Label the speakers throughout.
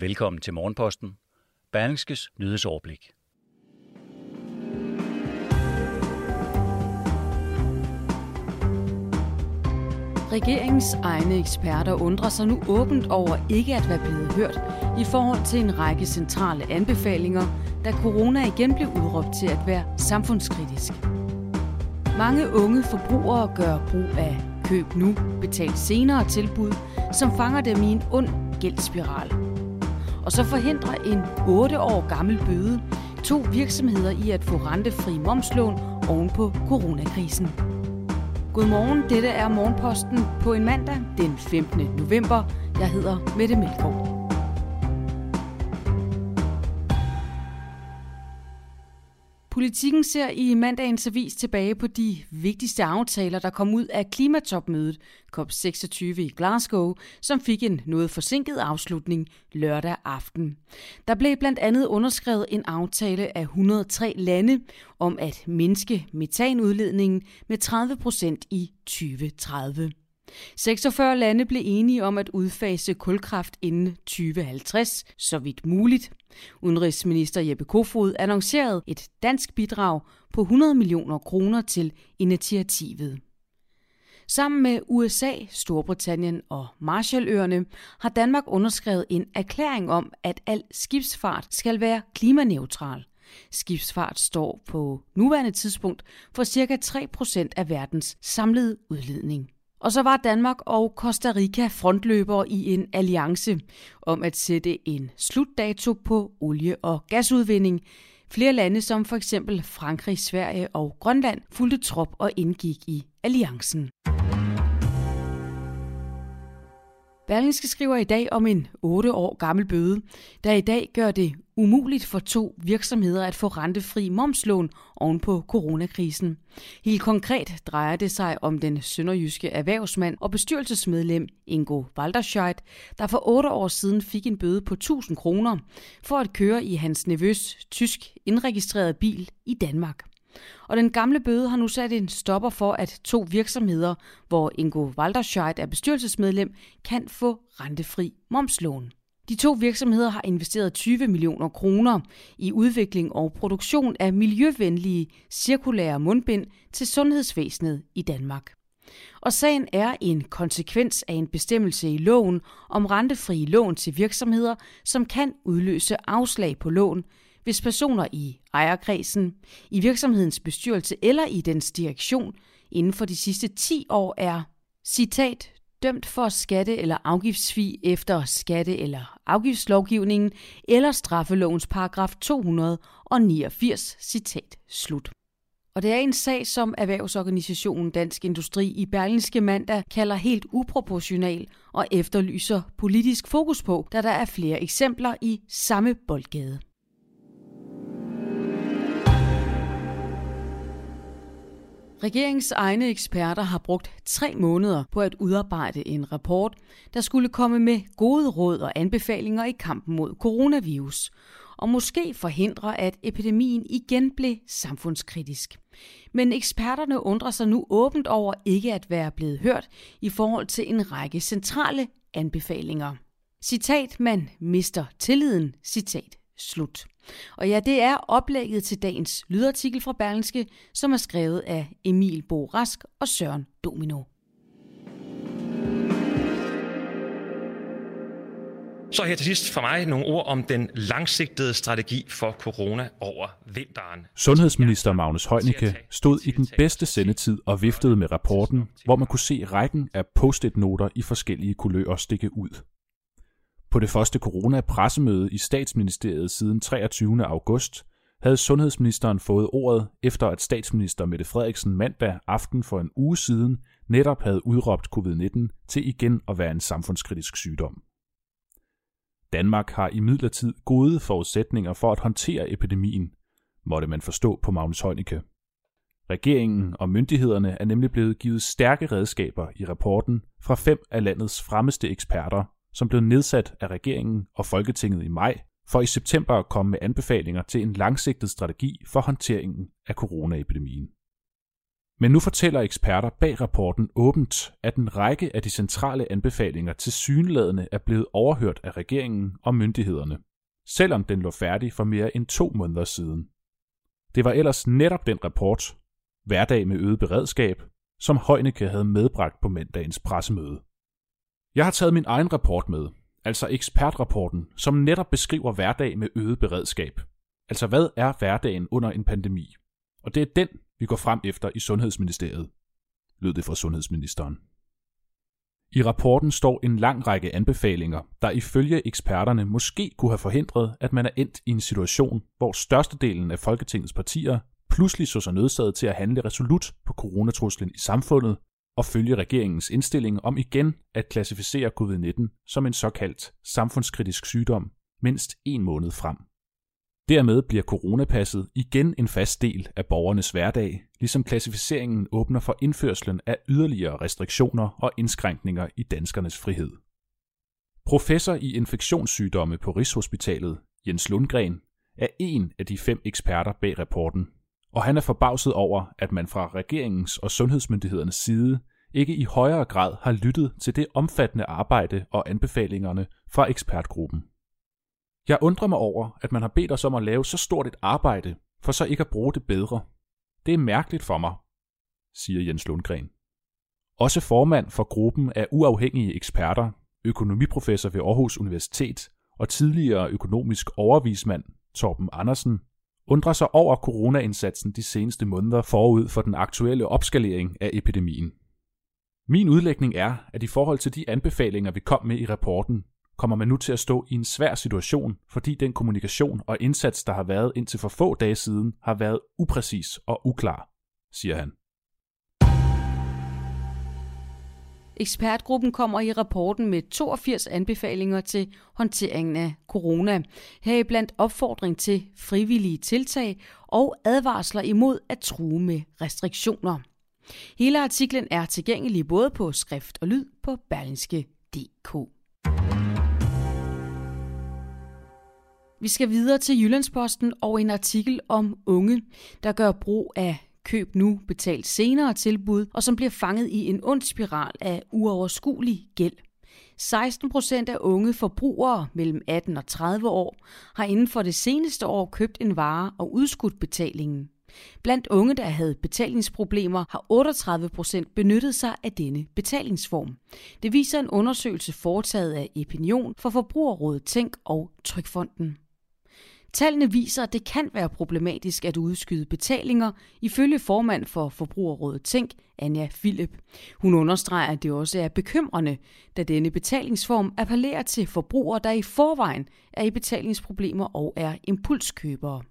Speaker 1: Velkommen til Morgenposten. Berlingskes nyhedsoverblik.
Speaker 2: Regeringens egne eksperter undrer sig nu åbent over ikke at være blevet hørt i forhold til en række centrale anbefalinger, da corona igen blev udråbt til at være samfundskritisk. Mange unge forbrugere gør brug af køb nu, betal senere tilbud, som fanger dem i en ond gældsspiral. Og så forhindrer en 8 år gammel bøde to virksomheder i at få rentefri momslån oven på coronakrisen. Godmorgen, dette er Morgenposten på en mandag den 15. november. Jeg hedder Mette Melgaard. Politikken ser i mandagens avis tilbage på de vigtigste aftaler, der kom ud af klimatopmødet COP26 i Glasgow, som fik en noget forsinket afslutning lørdag aften. Der blev blandt andet underskrevet en aftale af 103 lande om at mindske metanudledningen med 30 procent i 2030. 46 lande blev enige om at udfase kulkraft inden 2050, så vidt muligt. Udenrigsminister Jeppe Kofod annoncerede et dansk bidrag på 100 millioner kroner til initiativet. Sammen med USA, Storbritannien og Marshalløerne har Danmark underskrevet en erklæring om, at al skibsfart skal være klimaneutral. Skibsfart står på nuværende tidspunkt for ca. 3% af verdens samlede udledning. Og så var Danmark og Costa Rica frontløbere i en alliance om at sætte en slutdato på olie- og gasudvinding. Flere lande som for eksempel Frankrig, Sverige og Grønland fulgte trop og indgik i alliancen. Berlingske skriver i dag om en 8 år gammel bøde, der i dag gør det umuligt for to virksomheder at få rentefri momslån oven på coronakrisen. Helt konkret drejer det sig om den sønderjyske erhvervsmand og bestyrelsesmedlem Ingo Walderscheid, der for 8 år siden fik en bøde på 1000 kroner for at køre i hans nevøs tysk indregistrerede bil i Danmark. Og den gamle bøde har nu sat en stopper for, at to virksomheder, hvor Ingo Walderscheid er bestyrelsesmedlem, kan få rentefri momslån. De to virksomheder har investeret 20 millioner kroner i udvikling og produktion af miljøvenlige cirkulære mundbind til sundhedsvæsenet i Danmark. Og sagen er en konsekvens af en bestemmelse i loven om rentefrie lån til virksomheder, som kan udløse afslag på lån, hvis personer i ejerkredsen, i virksomhedens bestyrelse eller i dens direktion inden for de sidste 10 år er, citat, dømt for skatte- eller afgiftssvig efter skatte- eller afgiftslovgivningen eller straffelovens paragraf 289, citat slut. Og det er en sag, som erhvervsorganisationen Dansk Industri i Berlingske mandag kalder helt uproportional og efterlyser politisk fokus på, da der er flere eksempler i samme boldgade. Regeringens egne eksperter har brugt tre måneder på at udarbejde en rapport, der skulle komme med gode råd og anbefalinger i kampen mod coronavirus, og måske forhindre, at epidemien igen blev samfundskritisk. Men eksperterne undrer sig nu åbent over ikke at være blevet hørt i forhold til en række centrale anbefalinger. Citat, man mister tilliden, citat slut. Og ja, det er oplægget til dagens lydartikel fra Berlingske, som er skrevet af Emil Bo Rask og Søren Domino.
Speaker 3: Så her til sidst for mig nogle ord om den langsigtede strategi for corona over vinteren.
Speaker 4: Sundhedsminister Magnus Heunicke stod i den bedste sendetid og viftede med rapporten, hvor man kunne se rækken af post-it-noter i forskellige kulører stikke ud. På det første corona-pressemøde i statsministeriet siden 23. august havde sundhedsministeren fået ordet efter at statsminister Mette Frederiksen mandag aften for en uge siden netop havde udråbt covid-19 til igen at være en samfundskritisk sygdom. Danmark har i midlertid gode forudsætninger for at håndtere epidemien, måtte man forstå på Magnus Heunicke. Regeringen og myndighederne er nemlig blevet givet stærke redskaber i rapporten fra fem af landets fremmeste eksperter, som blev nedsat af regeringen og Folketinget i maj, for i september at komme med anbefalinger til en langsigtet strategi for håndteringen af coronaepidemien. Men nu fortæller eksperter bag rapporten åbent, at en række af de centrale anbefalinger til synladende er blevet overhørt af regeringen og myndighederne, selvom den lå færdig for mere end to måneder siden. Det var ellers netop den rapport, Hverdag med øget beredskab, som Højneke havde medbragt på mandagens pressemøde. Jeg har taget min egen rapport med, altså ekspertrapporten, som netop beskriver hverdag med øget beredskab. Altså hvad er hverdagen under en pandemi? Og det er den, vi går frem efter i Sundhedsministeriet, lød det fra sundhedsministeren. I rapporten står en lang række anbefalinger, der ifølge eksperterne måske kunne have forhindret, at man er endt i en situation, hvor størstedelen af Folketingets partier pludselig så sig nødsaget til at handle resolut på coronatruslen i samfundet og følge regeringens indstilling om igen at klassificere covid-19 som en såkaldt samfundskritisk sygdom mindst en måned frem. Dermed bliver coronapasset igen en fast del af borgernes hverdag, ligesom klassificeringen åbner for indførslen af yderligere restriktioner og indskrænkninger i danskernes frihed. Professor i infektionssygdomme på Rigshospitalet, Jens Lundgren, er en af de fem eksperter bag rapporten, og han er forbavset over, at man fra regeringens og sundhedsmyndighedernes side ikke i højere grad har lyttet til det omfattende arbejde og anbefalingerne fra ekspertgruppen. Jeg undrer mig over, at man har bedt os om at lave så stort et arbejde, for så ikke at bruge det bedre. Det er mærkeligt for mig, siger Jens Lundgren. Også formand for gruppen af uafhængige eksperter, økonomiprofessor ved Aarhus Universitet og tidligere økonomisk overvismand Torben Andersen, undrer sig over coronaindsatsen de seneste måneder forud for den aktuelle opskalering af epidemien. Min udlægning er, at i forhold til de anbefalinger, vi kom med i rapporten, kommer man nu til at stå i en svær situation, fordi den kommunikation og indsats, der har været indtil for få dage siden, har været upræcis og uklar, siger han.
Speaker 2: Ekspertgruppen kommer i rapporten med 82 anbefalinger til håndteringen af corona. Heriblandt opfordring til frivillige tiltag og advarsler imod at true med restriktioner. Hele artiklen er tilgængelig både på skrift og lyd på berlingske.dk. Vi skal videre til Jyllandsposten og en artikel om unge, der gør brug af køb nu, betalt senere tilbud, og som bliver fanget i en ond spiral af uoverskuelig gæld. 16 procent af unge forbrugere mellem 18 og 30 år har inden for det seneste år købt en vare og udskudt betalingen. Blandt unge, der havde betalingsproblemer, har 38 procent benyttet sig af denne betalingsform. Det viser en undersøgelse foretaget af Epinion for Forbrugerrådet Tænk og Trykfonden. Tallene viser, at det kan være problematisk at udskyde betalinger, ifølge formand for Forbrugerrådet Tænk, Anja Philip. Hun understreger, at det også er bekymrende, da denne betalingsform appellerer til forbrugere, der i forvejen er i betalingsproblemer og er impulskøbere.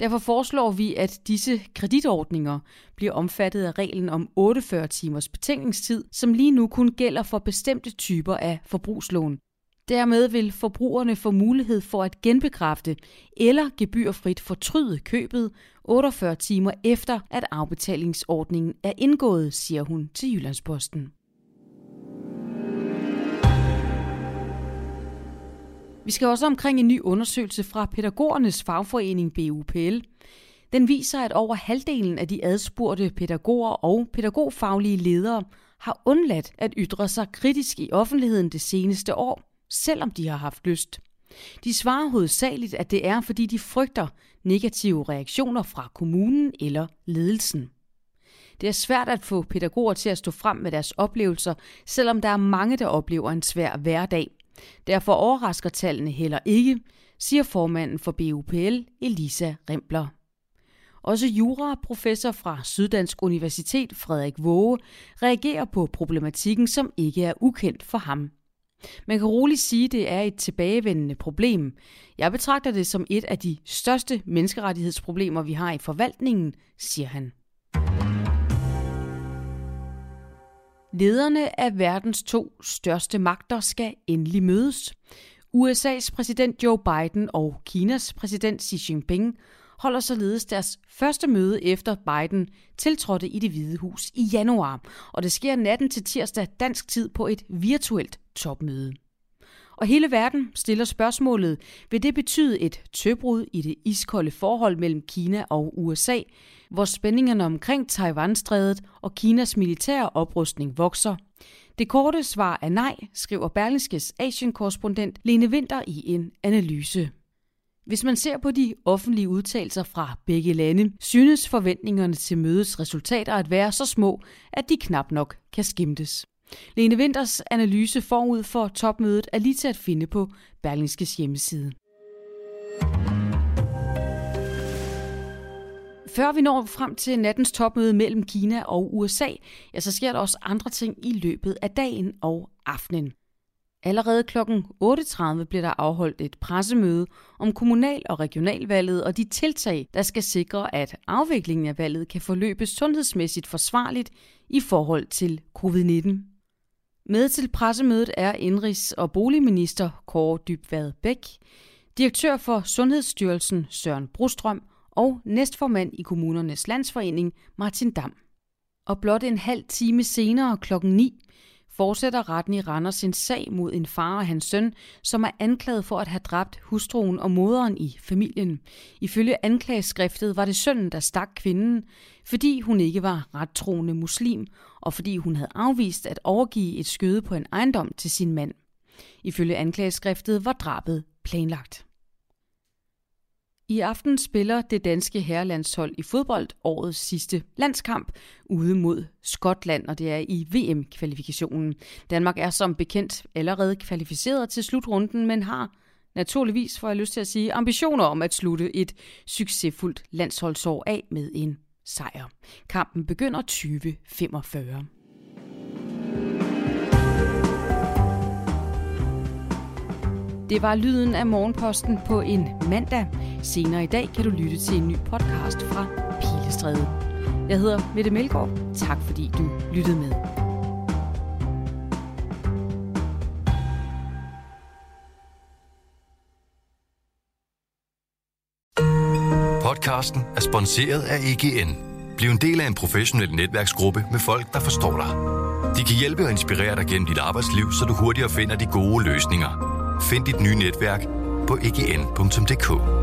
Speaker 2: Derfor foreslår vi, at disse kreditordninger bliver omfattet af reglen om 48 timers betænkningstid, som lige nu kun gælder for bestemte typer af forbrugslån. Dermed vil forbrugerne få mulighed for at genbekræfte eller gebyrfrit fortryde købet 48 timer efter, at afbetalingsordningen er indgået, siger hun til Jyllandsposten. Vi skal også omkring en ny undersøgelse fra pædagogernes fagforening BUPL. Den viser, at over halvdelen af de adspurgte pædagoger og pædagogfaglige ledere har undladt at ytre sig kritisk i offentligheden det seneste år, selvom de har haft lyst. De svarer hovedsageligt, at det er, fordi de frygter negative reaktioner fra kommunen eller ledelsen. Det er svært at få pædagoger til at stå frem med deres oplevelser, selvom der er mange, der oplever en svær hverdag. Derfor overrasker tallene heller ikke, siger formanden for BUPL, Elisa Rempler. Også juraprofessor fra Syddansk Universitet, Frederik Våge, reagerer på problematikken, som ikke er ukendt for ham. Man kan roligt sige, at det er et tilbagevendende problem. Jeg betragter det som et af de største menneskerettighedsproblemer, vi har i forvaltningen, siger han. Lederne af verdens to største magter skal endelig mødes. USA's præsident Joe Biden og Kinas præsident Xi Jinping holder således deres første møde efter Biden tiltrådte i det hvide hus i januar, og det sker natten til tirsdag dansk tid på et virtuelt topmøde. Og hele verden stiller spørgsmålet, vil det betyde et tøbrud i det iskolde forhold mellem Kina og USA, hvor spændingerne omkring Taiwanstrædet og Kinas militære oprustning vokser? Det korte svar er nej, skriver Berlingskes Asien-korrespondent Lene Winter i en analyse. Hvis man ser på de offentlige udtalelser fra begge lande, synes forventningerne til mødets resultater at være så små, at de knap nok kan skimtes. Lene Winters analyse forud for topmødet er lige til at finde på Berlingskes hjemmeside. Før vi når frem til nattens topmøde mellem Kina og USA, ja, så sker der også andre ting i løbet af dagen og aftenen. Allerede kl. 8.30 bliver der afholdt et pressemøde om kommunal- og regionalvalget og de tiltag, der skal sikre, at afviklingen af valget kan forløbe sundhedsmæssigt forsvarligt i forhold til covid-19. Med til pressemødet er indrigs- og boligminister Kåre Dybvad Bæk, direktør for Sundhedsstyrelsen Søren Brostrøm og næstformand i kommunernes landsforening Martin Dam. Og blot en halv time senere klokken 9 fortsætter retten i Randers sin sag mod en far og hans søn, som er anklaget for at have dræbt hustruen og moderen i familien. Ifølge anklageskriftet var det sønnen, der stak kvinden, fordi hun ikke var rettroende muslim, og fordi hun havde afvist at overgive et skøde på en ejendom til sin mand. Ifølge anklageskriftet var drabet planlagt. I aften spiller det danske herrelandshold i fodbold årets sidste landskamp ude mod Skotland, og det er i VM-kvalifikationen. Danmark er som bekendt allerede kvalificeret til slutrunden, men har naturligvis, får jeg lyst til at sige, ambitioner om at slutte et succesfuldt landsholdsår af med en sejr. Kampen begynder 2045. Det var lyden af morgenposten på en mandag. Senere i dag kan du lytte til en ny podcast fra Pilestræde. Jeg hedder Mette Melgaard. Tak fordi du lyttede med.
Speaker 5: Podcasten er sponsoreret af EGN. Bliv en del af en professionel netværksgruppe med folk, der forstår dig. De kan hjælpe og inspirere dig gennem dit arbejdsliv, så du hurtigere finder de gode løsninger. Find dit nye netværk på egn.dk.